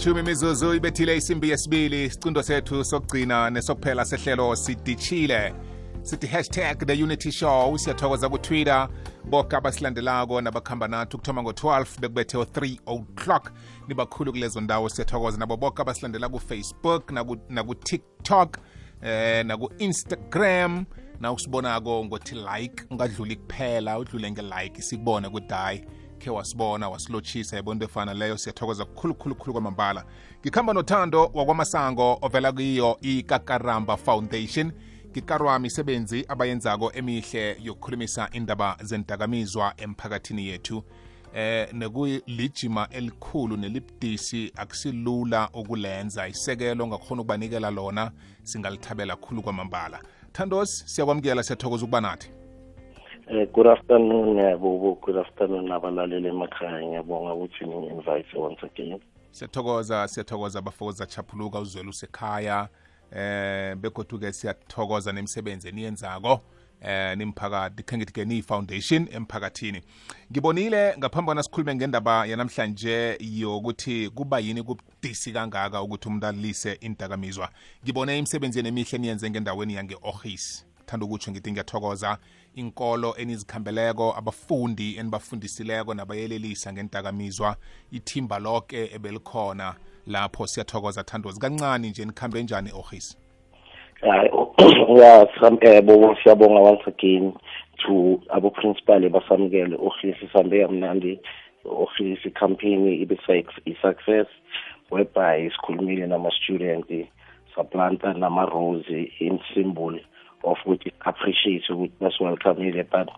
elithumi imizuzu ibethile isimbi yesibili isicundo sethu sokugcina nesokuphela sehlelo sidishile. Sithi hashtag the unity show siyathokoza kutwitter. Boke abasilandelako nabakuhamba nathi ukuthoma ngo-12 bekubethe o-3 o'clock. Nibakhulu kulezo ndawo siyathokoza nabo boke abasilandela kufacebook naku-tiktok eh naku-instagram. Na usibonako ngothi like ungadluli kuphela udlule nge-like sikubone ukuthi hayi khe wasibona wasilotshisa yabo into efana leyo. Siyathokoza kukhulukhulukhulu kwamambala. Ngikhamba nothando wakwamasango ovela kiyo ikakaramba foundation. Ngikarwa misebenzi abayenzako emihle yokukhulumisa indaba zendakamizwa emphakathini yethu. Eh nekulijima elikhulu nelibudisi akusilula ukulenza. Isekelo ongakhona ukubanikela lona singalithabela khulu kwamambala. Thandos siyakwamukela siyathokoza ukuba nathi. Eh good afternoon yabubo good afternoon abalaleli emakhaya. Ngiyabonga ukuthi ningi-invite once again. Siyathokoza siyathokoza bafokoza chaphuluka uzwela usekhaya. Eh begoduke siyathokoza nemisebenzi eniyenzako. Eh nimphakathi khe ke niyi-foundation emphakathini. Ngibonile ngaphambi kwana sikhulume ngendaba yanamhlanje yokuthi kuba yini kubudisi kangaka ukuthi umuntu alise indakamizwa ngibone imisebenzi yenemihle eniyenze ngendaweni yange-ohis thanda ukutsho ngithi ngiyathokoza inkolo enizikhambeleko abafundi enibafundisileko nabayelelisa ngentakamizwa ithimba lonke ebelikhona lapho siyathokoza thandozi. Kancane nje nikhambe njani ohisi hayi ngiyabo siyabonga once again to abo-principal basamukele ohisi sambe kamnandi ohisi campaign ibe i-success whereby sikhulumile nama-student saplanta nama-rose in symbol of ukuthi appreciate ukuthi basiwelcomile but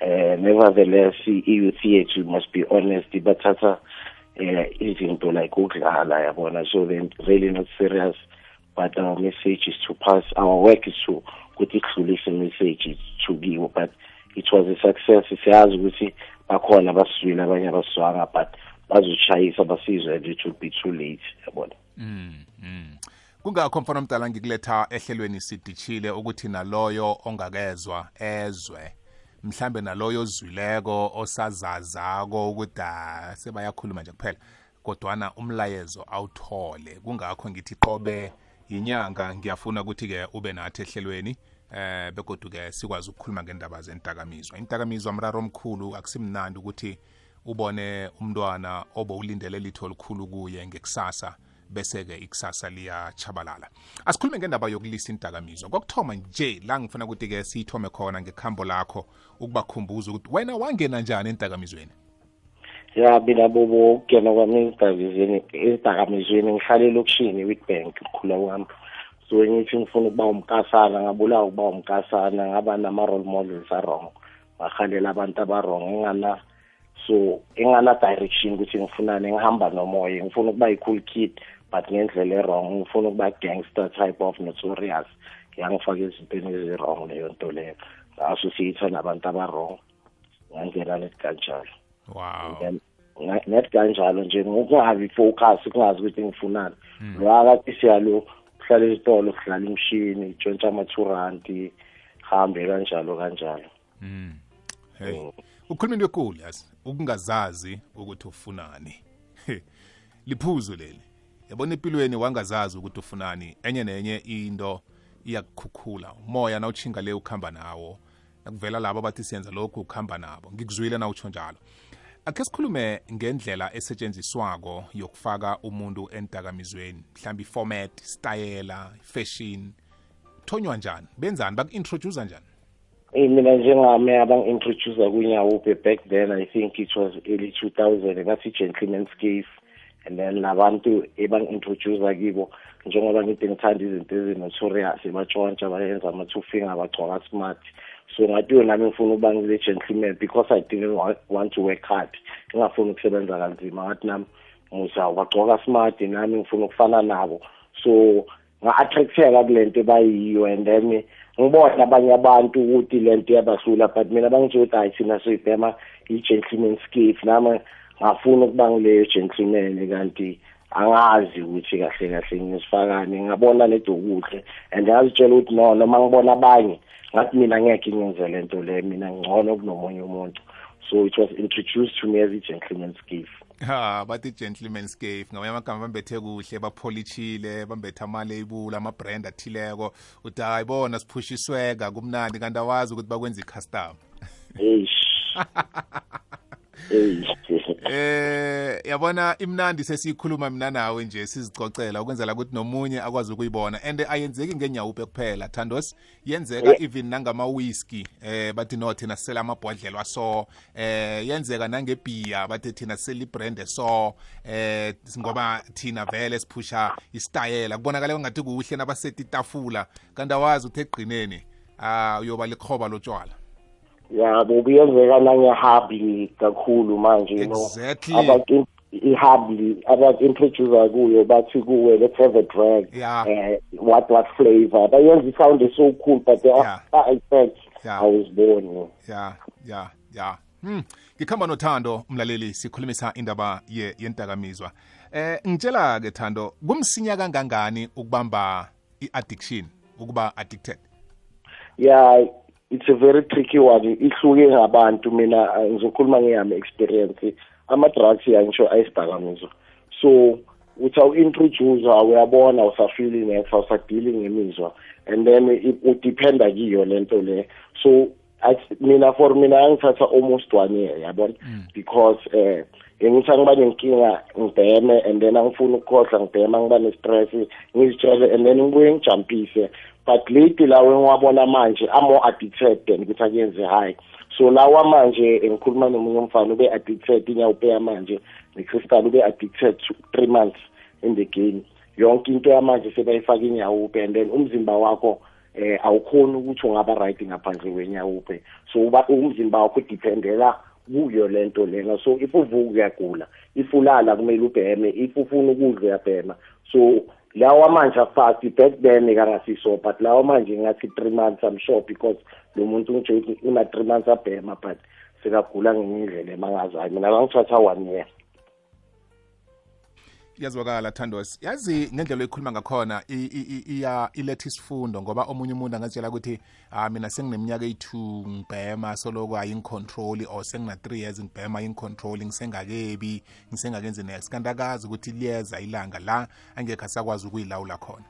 uh, nevertheless i-youth must be honest. Bathatha uh, izinto like ukudlala yabona so they really not serious but our message is to pass our work is to ukuthi kudlulise message to kiwo but it was a success. Siyazi ukuthi bakhona basizwile abanye abasizwanga but bazoshayisa basizwe it would be too late yabona? Mm, mm. Kungakho mfana omdala ngikuletha ehlelweni sidishile ukuthi naloyo ongakezwa ezwe mhlambe naloyo ozwileko osazazako ukuthi sebayakhuluma nje kuphela kodwana umlayezo awuthole. Kungakho ngithi qobe yinyanga ngiyafuna ukuthi-ke ube nathi ehlelweni eh begodu-ke sikwazi ukukhuluma ngendaba zendakamizwa indakamizwa mraro omkhulu akusimnandi ukuthi ubone umntwana obowulindele litho olukhulu kuye ngekusasa. Bese-ke ikusasa liyachabalala asikhulume ngendaba yokulisa indakamizwa kwakuthoma nje la ngifuna ukuthi-ke siyithome khona ngekhambo lakho ukubakhumbuza ukuthi wena wangena njani entakamizweni ya mina bobo ukungena kwami ezidakamizweni ezidakamizweni ngihlale elokishini witbank ukukhula kwami. So ngithi ngifuna ukuba umkasana ngabulawa ukuba umkasana ngaba nama-role models arong ngahalela abantu abarong engana so engana direction ukuthi ngifunane ngihamba nomoya ngifuna ukuba i-cool kid but ngendlela e-wrong ngifuna ukuba gangster type of notorious. Yangifaka ezintweni ezi-wrong leyo nto leyo. Nga-associate nabantu aba-wrong ngangena net kanjalo. Wow. Net kanjalo nje ngokungabi focus kungazi ukuthi ngifunani. Lo akade siyalo kuhlala esitolo kudlala imishini itshontsha ama-touranti hambe kanjalo kanjalo. Mm. hey. Ukhuluma into ekulu yazi? Ukungazazi ukuthi ufunani. Liphuzu leli. Yabona empilweni wangazazi ukuthi ufunani? Enye nenye into iyakukhukhula. Umoya nawutshinga le ukuhamba nawo nakuvela labo abathi siyenza lokhu ukuhamba nabo. Ngikuzwile na utsho njalo. Akhe sikhulume ngendlela esetshenziswako yokufaka umuntu entakamizweni mhlawumbe iformat stayela fashion. Thonywa njani? Benzani? Baku-introducer njani? Eh mina njengami abang-introducer kunyawuphe back then i think it was early 2000 bathi gentleman's cave and then labantu ebang-introducer kibo njengoba ngithi ngithanda izinto ezinotorious batshontsha bayenza ama-two finger bagcoka smart. So ngatiwe nami ngifuna ukuba ngile gentleman because i didn't want to work hard. Ngingafuni ukusebenza kanzima. Ngathi nami musa bagcoka smart nami ngifuna ukufana nabo. So nga-attracteka kule nto bayiyo and then ngibona abanye abantu ukuthi le nto iyabahlula but mina bangitsho ukuthi hayi thina soyibhema i-gentleman skiff nami ngafuna ukuba ngileyo gentleman kanti angazi ukuthi kahle kahle ngisifakani ngabona nedokuhle and ngazitshela ukuthi no noma ngibona abanye ngathi mina ngeke ngenze le nto le mina ngcono kunomunye umuntu. So it was introduced to me as i-gentleman's gift. Ha bathi gentleman scave ngamanye amagama bambethe kuhle bapholishile bambethe amalabel ama-brand athileko. Uthi hayi bona siphushisweka kumnandi kanti awazi ukuthi bakwenza i-custom. Eish eish. eh yabona imnandi sesiyikhuluma mina nawe nje sizicocela ukwenzela ukuthi nomunye akwazi ukuyibona. And ayenzeki ngenyawupe kuphela thandos. Yenzeka even nangama whisky eh bathi no thina sisela amabhodlela waso eh yenzeka nangebhiya bathi thina sisela ibrand so eh ngoba thina vele siphusha istayela kubonakala ngathi kuhle nabaseta itafula. Kanti awazi ukuthi egqineni ah uyoba likhoba lotshwala yabo kuyenzeka nange-hubly kakhulu manje you know Exactly. abantu i-hubly abaku-introducer kuyo bathi kuwe let's have a drag Yeah. eh, what what flavor bayenza i-sound is so cool but the Yeah. after effects Yeah. i was born ya ya ya hmm ngikhamba nothando umlaleli sikhulumisa indaba ye yendakamizwa eh ngitshela ke thando kumsinya kangangani ukubamba i-addiction ukuba addicted yeah it's a very tricky one. Ihluke ngabantu mina uh, ngizokhuluma ngeyami experience. Ama-drugs yangisho ayisidakamizwa so uthi awu-introduce uyabona usafili next awusadili ngemizwa. And then i- udiphenda kiyo lento le. So I- mina for mina yangithatha almost one year yabona? Because eh ngithi angiba nenkinga ngibheme and then angifuni ukukhohlwa ngibhema ngiba ne-stress ngizitshele and then ngibuye ngijampise but late lawo engiwabona manje am-more addicted than ukuthi akuyenze high. So lawa manje ngikhuluma nomunye umfana ube addicted inyawupeya manje necrystal ube addicted three months in the game. Yonke into yamanje sebayifaka inyawupe and then umzimba wakho eh awukhoni ukuthi ungaba right ngaphandle kwenyawupe. So uba umzimba wakho udependela kuyo lento lena. So if uvuka uyagula if ulala kumele ubheme if ufuna ukudla uyabhema. So lawa manje afast back then kangasiso but lawa manje ngathi three months i'm sure because lo muntu ukuthi una three months abhema but sekagula ngenye indlela emangazayo mina bangithatha one year. Iyazwakala thandos. Yazi ngendlela oyikhuluma ngakhona i- i- i- iya iletha isifundo ngoba omunye umuntu angazitshela ukuthi ah mina sengineminyaka eyi-two ngibhema soloko ayingicontroli or sengina-three years ngibhema ayingicontroli ngisengakebi ngisengakenzi next. Kanti akazi ukuthi liyeza ilanga la angekho asakwazi ukuyilawula khona.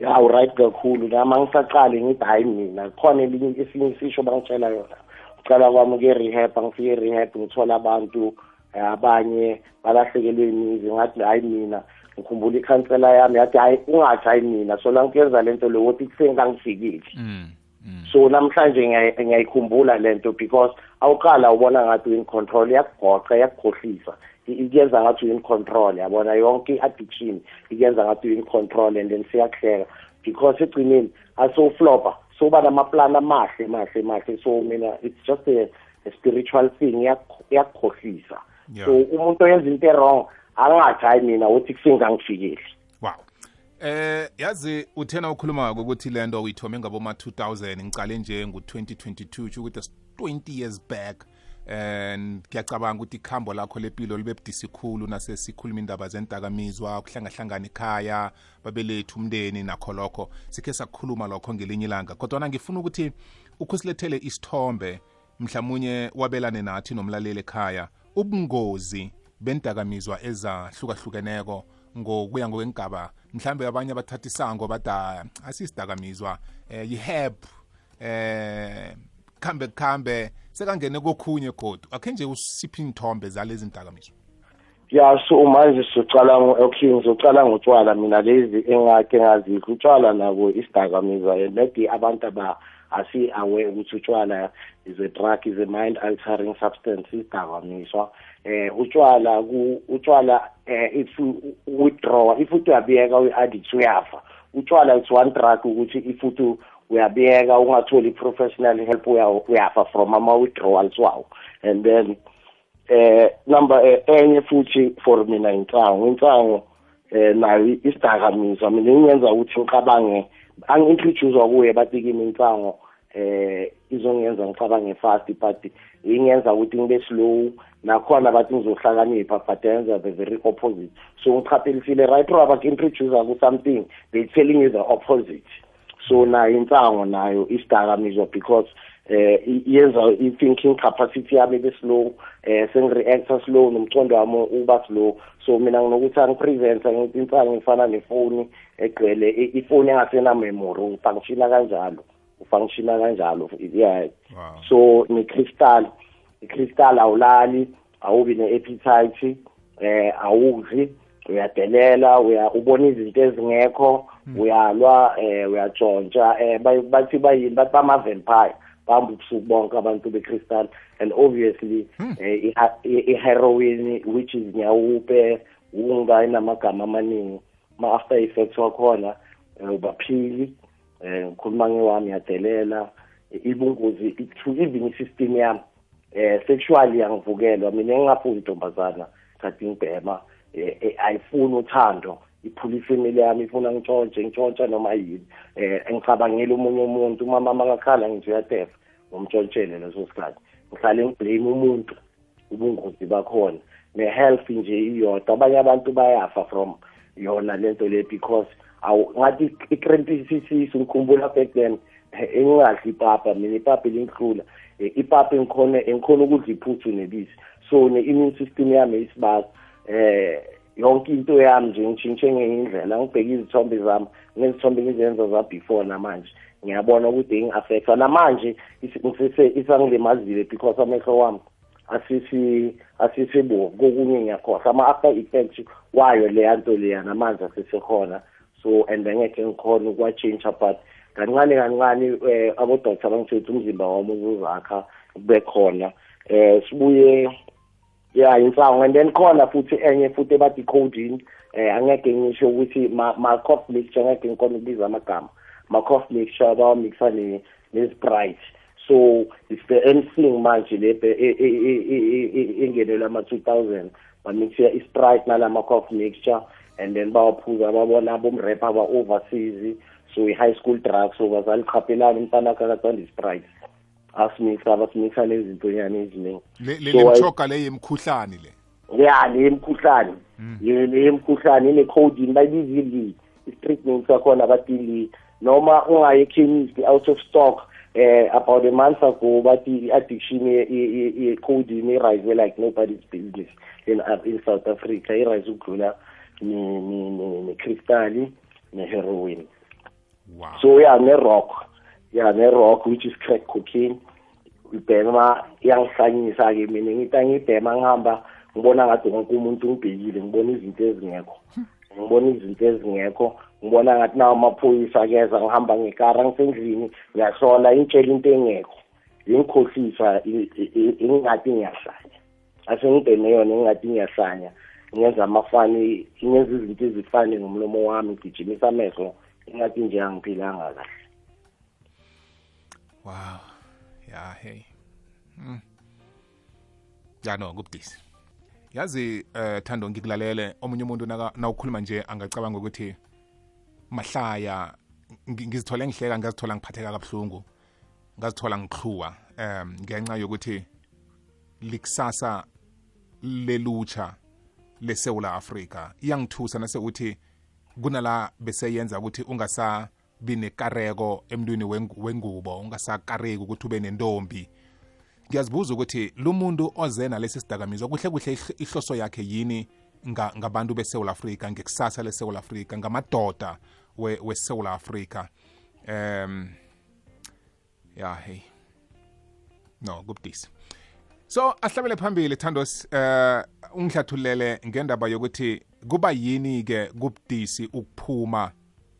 Ya uright kakhulu. Nami ngisaqale ngithi hayi mina khona elinye esinye isisho bangitshela yona. Ucala kwami ke-rehab angifike e-rehab ngithola abantu eh, abanye balahlekelwe imizi ngathi hayi mina ngikhumbula ikhansela yami yathi hayi ungathi hayi mina so la ngikuyenza lento le wothi kuseni kangifikile mm. Mm. so namhlanje ngiyayikhumbula lento because awuqala ubona ngathi uin control iyakugoqa iyakukhohlisa iyenza ikuyenza ngathi uin control yabona yonke i-addiction ikuyenza ngathi uin control and then siyakuhleka because egcineni asowuflobha soba namaplani amahle mahle mahle so mina it's just a, a spiritual thing iyaku- iyakukhohlisa. So umuntu oyenza into wrong angathi hayi mina uthi kusengangifikeli wow. Eh yazi uthena ukhuluma ukuthi lento uyithome ngaboma 2000 ngicale nje ngu-2022 tsho ukuthi 20 years back. And ngiyacabanga ukuthi ikhambo lakho lempilo libe budisi khulu nasesikhuluma indaba zendakamizwa ukuhlangahlangana ikhaya babelethu umndeni nakho lokho. Sikhe sakukhuluma lokho ngelinye ilanga. Kodwana ngifuna ukuthi ukhusilethele isithombe mhlawumunye wabelane nathi nomlaleli ekhaya. Ubungozi bendakamizwa ezahlukahlukeneko ngokuya ngokwengaba mhlambe abanye abathatha isango bada asisidakamizwa eh yiheb eh khambe khambe sekangene kokhunye godu. Akhe nje usiphi inthombe zalezi ndakamizwa ya so manje socala okay ngizocala ngotshwala mina lezi engakhe ngazikho utshwala nabo isidakamizwa and maybe abantu aba asi aware ukuthi utshwala is a drug is a mind altering substance isidakamizwa eh utshwala ku utshwala eh if you withdraw if uthi uyabiyeka uyi-addict uyafa. Utshwala it's one drug ukuthi if uthi uyabiyeka ungatholi professional help uya- uyafa from ama-withdrawals wawo. And then eh number eh, enye futhi for mina intsango intsango eh nayo isidakamizwa mina ingenza ukuthi ngicabange angi-introduce kuye bathi kimi intsango eh izongenza ngicabange fast but ingenza ukuthi ngibe slow. Nakhona bathi ngizohlakanipha but yenza the very opposite. So ngichaphelisile right ro abaku-introducer ku-something they telling you the opposite. So nayo intsango nayo isidakamizwa because eh i- yenza i-thinking capacity yami ibe slow eh sengi-reacta slow nomcondo wami uba slow. So mina nginokuthi angipresenta ngithi insanga ngifana nefoni egcwele i- ifoni engasenamemory ufunctiona kanjalo ufunctiona kanjalo yeah. Wow. So ne-crystal i-crystal awulali awubi ne-appetite eh awudli uyadelela uya ubona izinto ezingekho uyalwa eh uyatshontsha eh bay- bathi bayini bathi bama-vampire. Bahamba ubusuku bonke abantu be-crystal and obviously eh, i- i- i-heroin which is nyawupe unga inamagama amaningi. Ma-after effects wakhona eh, ubaphili um ngikhuluma ngewami yadelela. Ibungozi to even i-system yami eh sexually yangivukelwa. Mina engingafuni intombazana thatha ngibhema eh, eh, ayifuni uthando iphula ifamily yami ifuna ngitshontshe ngitshontsha noma yini. Eh ngicabangela omunye umuntu umama mangakhala ngithi uyatefa ngomtshontshele leso sikhathi. Ngihlale ngiblame umuntu ubungozi bakhona. Ne-health nje iyodwa abanye abantu bayafa from yona lento le because ngathi i-crampisisisu ngikhumbula back then eh, engingadli ipapa mina ipapa elingihlula Eh, ipapa engikhona engikhona ukudla iphuthu nebisi. So ne-immune system yami isibaka eh yonke into yami nje ngishintshe ngenye indlela ngibheke izithombe zami nezithombe ngizenza za before namanje. Ngiyabona ukuthi ngi-affecta namanje is- ngisese- isangilimazile because amehlo wami asisi asisibovu kokunye ngiyakhohlwa. Ama-after effects wayo leya nto leya namanje asesekhona. So and angeke ngikhona ukwa-change but kancane kancane um abodoktar bangisethi umzimba wami uzuzakha kube khona. Um sibuye ya insango and then khona futhi enye futhi ebathi codeine eh angeke ngisho ukuthi ma, ma cough mixture angeke ngikhona ukubiza amagama. Ma cough mixture bawamixa ne ne Sprite so it's the thing manje le engenelwa ama 2000 bamixa i Sprite nalama cough mixture and then bawaphuza babona bomrapper ba overseas so i high school drugs so bazali qhaphelana umntana akathanda Sprite asimixa basimixa nezinto nyane eziningi. Le le So, I- lemchoka le yemkhuhlane le? Ya le mkhuhlane ye le mkhuhlane ine codeine bayibizile i-street name sakhona bathi noma ungaye chemist out of stock eh about a month ago bathi i-addiction ye-codeine irise like nobody's business in, uh, in south africa. Irise ukudlula ni- ni- ni- ne-crystal ne-heroin. Wow. So yeah ne-rock. Yeah ne-rock which is crack cocaine. Ibhema iyangihlanyisa ke mina ngithi ngibhema ngihamba ngibona ngathi wonke umuntu ngibhekile ngibona izinto ezingekho. Ngibona izinto ezingekho ngibona ngathi nawo amaphoyisa keza ngihamba ngekara ngisendlini ngiyahlola intshela into engekho. Ingikhohlisa ingathi ngiyahlanya. Asengibheme yona ingathi ngiyahlanya. Ngenza amafani ngenza izinto ezifane ngomlomo wami ngigijimisa amehlo ingathi nje angiphilanga kahle wow. Ya hey. Mm. ya no kubudisi yazi eh thando ngikulalele. Omunye umuntu naka- nawukhuluma nje angacabanga ukuthi mahlaya ngi- ngizithole ngihleka ngazithola ngiphatheka kabuhlungu. Ngazithola ngixhuwa um ngenxa yokuthi likusasa lelutsha lesewula afrika. Iyangithusa nasekuthi kunala beseyenza ukuthi ungasabi nekareko emntwini wengu- wengubo ungasakareki ukuthi ube nentombi. Ngiyazibuza ukuthi lo muntu oze nalesi sidakamizwa kuhle kuhle ihl- ihloso yakhe yini nga- ngabantu besewula afrika ngekusasa lesewula afrika ngamadoda we- wesewula afrika? Um ya hey. No kubudisi. So ahlabele phambili thandos eh ungihlathulele ngendaba yokuthi kuba yini ke kubudisi ukuphuma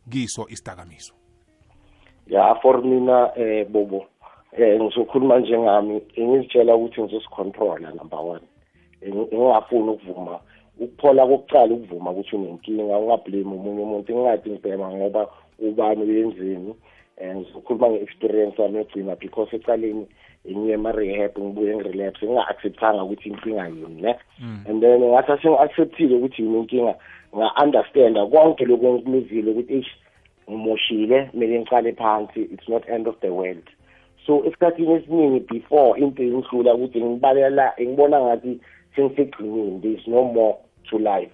kiso isidakamiso ya for mina eh bobo eh ngizokhuluma njengami ngizitshela ukuthi ngizosicontrola number 1 ngingafuni ukuvuma ukuphola kokucala ukuvuma ukuthi unenkinga ungablame umunye umuntu ngingathi ngibhema ngoba ubani uyenzeni. Eh ngizokhuluma nge-experience yami yogcina because ecaleni ngiye ema-rehab ngibuye ngirelapse nginga-acceptanga ukuthi inkinga yini ne and then ngathi sengi-acceptile ukuthi yini inkinga nga-understanda konke lokhu engikuluzile ukuthi eish ngimoshile kumele ngiqale phansi it's not end of the world. So esikhathini esiningi before into ingihlula ukuthi ngibalela ngibona ngathi sengisegcinini there is no more to life.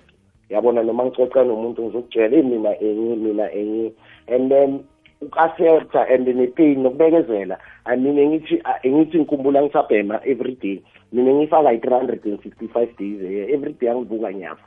Yabona noma ngicoca nomuntu ngizokutshela "Eh, mina enye mina enye. And then uku-accepta and nepain nokubekezela I mean ngithi ngithi ngikhumbula ngisabhema every day. Mina ngifaka i-three hundred and sixty-five days a year every day angivuka nyafa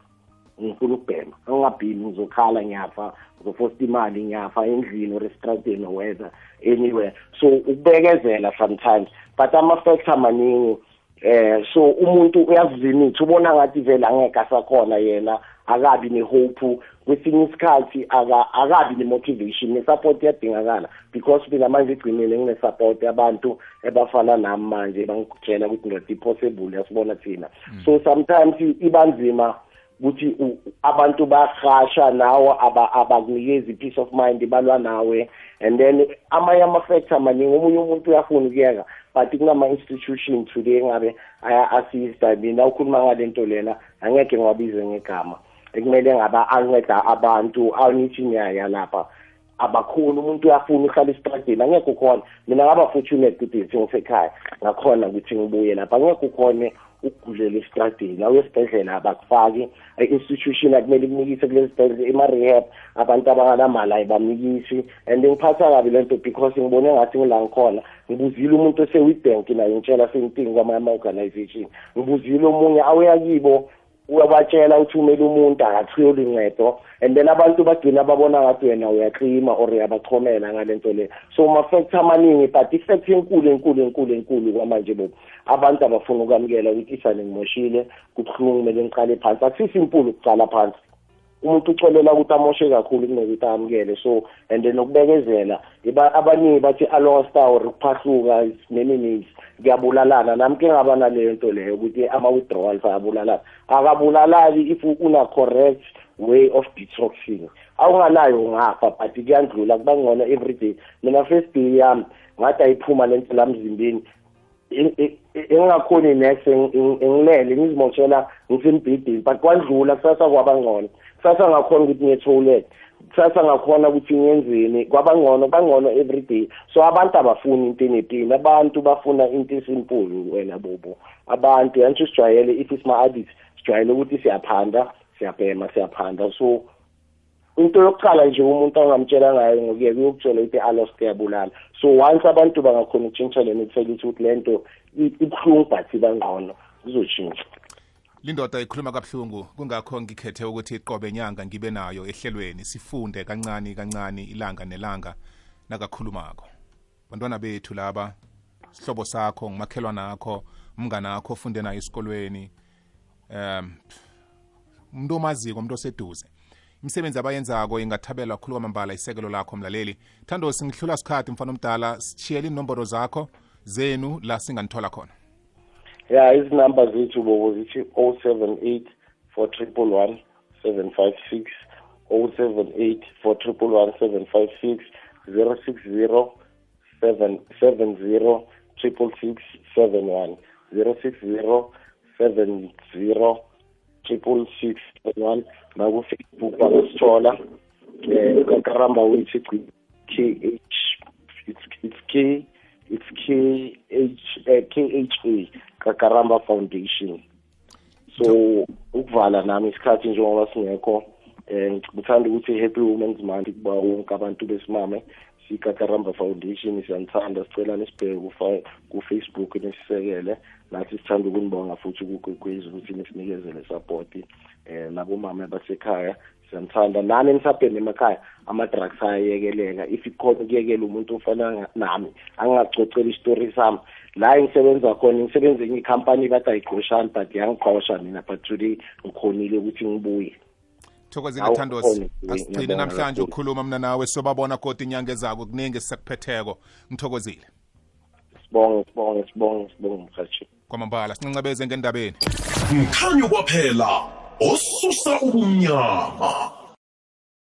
ngifuna ukubhema. Angingabhimi ngizokhala ngiyafa ngizofosta imali ngiyafa endlini or esitrateni or whether anywhere. So ukubekezela sometimes but ama-facts amaningi eh so umuntu uyazivinitha ubona ngathi vele angeke asakhona yena akabi nehope kwesinye isikhathi akabi nemotivation nesupport iyadingakala. Because mina manje igcinile ngine-support yabantu ebafana nami manje bangitshela ukuthi ndoda i-possible yasibona thina. So sometimes ibanzima ukuthi abantu bahasha nawo abakunikeza i-peace of mind balwa nawe. And then amanye ama-factor amaningi omunye umuntu uyafuna ukuyeka but kunama-institution today ngabe aya-assista mina ukhuluma ngale nto lena angeke ngiwabize ngegama. Ekumele ngaba anceda abantu anithi nyaya lapha. Abakhona umuntu uyafuna uhlala esitradini angeke ukhona mina ngaba fortunate ukuthi ngisekhaya ngakhona ukuthi ngibuye lapha. Angeke ukhone ukugudlela esitradini awuye esibhedlela abakufaki. I-institution akumele ikunikise kulezi sibhedlela ema-rehab abantu abanganamali ayibamnikisi and ngiphatha kabi le nto because ngibone ngathi ngila ngikhona. Ngibuzile umuntu ose-wibank naye ngitshela senting kwamanye ama-organization ngibuzile omunye awuya kibo uyabatshela ukuthi umele umuntu akathiyoli ncedo and then abantu bagcina babona ngathi wena uyaklima or uyabachomela ngale nto le. So ma-factor amaningi but i-fact enkulu enkulu enkulu enkulu kwamanje bobo abantu abafuna ukwamukela ukuthi isane ngimoshile kubuhlungu kumele ngiqale phansi. Akusisi impulu ukucala phansi. Umuntu ucolela ukuthi amoshe kakhulu kunokuthi amukele. So and then ukubekezela abaningi bathi alosta or ukuphahluka nemi-needs kuyabulalana nami ke ngaba naleyo nto leyo ukuthi ama-withdrawals ayabulalana akabulalali if una-correct way of detoxing awunganayo ungafa but kuyandlula kuba ngcono every day mina first day yami ngathi ayiphuma le nto lamzimbeni engingakhoni next ngilele ngizimoshela ngisembhidini but kwandlula kusasa kwaba ngcono. Kusasa ngakhona ukuthi ngiye-toilet kusasa ngakhona ukuthi ngiyenzeni kwabangcono bangcono every day. So abantu abafuni into enepini abantu bafuna into esimpulu wena bobo. Abantu yantsho sijwayele if isima-addict sijwayele ukuthi siyaphanda siyabhema siyaphanda. So into yokuqala nje umuntu angamtshela ngayo ngokuye kuyokutshela ukuthi alos kuyabulala so once abantu bangakhona ukutshintsha le mithela ukuthi le nto ibuhlungu but ibangqono kuzotshintsha lindoda ikhuluma kabuhlungu kungakho ngikhethe ukuthi qobe nyanga ngibe nayo ehlelweni sifunde kancane kancane ilanga nelanga nakakhulumako. Bantwana bethu laba sihlobo sakho ngumakhelwana akho umngane akho ofunde nayo esikolweni um umuntu omaziko umuntu oseduze. Imisebenzi abayenzako ingathabelwa khulu kwamambala isekelo lakho mlaleli. Thando singihlula sikhathi mfana omdala sishiyela inomboro zakho zenu la singanithola khona. Ya izinamba zethu bobo zithi o seven eight four triple one seven five six o seven eight four triple one seven five six zero six zero seven seven zero triple six seven one zero six zero seven zero triple six one nakufacebook bangasithola um kakaramba wethu k h it's, k it's k h uh, k h a kakaramba foundation. So ukuvala nami isikhathi njengoba singekho um ngithanda ukuthi happy women's month kuba wonke abantu besimame. Sikakaramba foundation siyanithanda sicelana isibheke ku-facebook nisisekele. Nathi sithanda ukunibonga futhi kukwezi ukuthi nisinikezele support um nabomama abasekhaya siyanithanda. Nani nisabhene emakhaya? Ama-drugs ayayekeleka if ikhona ukuyekela umuntu ofana nami angingacocela isitori sami. La engisebenza khona ngisebenza enye ikhampani bathi ayigqoshani but yangiqosha mina but today ngikhonile ukuthi ngibuye thokozile thandos asigcine namhlanje ukukhuluma mna nawe sobabona kodwa inyanga ezako kuningi sisakuphetheko ngithokozile. Sibonge sibonge sibonge sibonge mhathi. Kwamambala sincancabeze ngendabeni. Mkhanyo kwaphela osusa ubumnyama.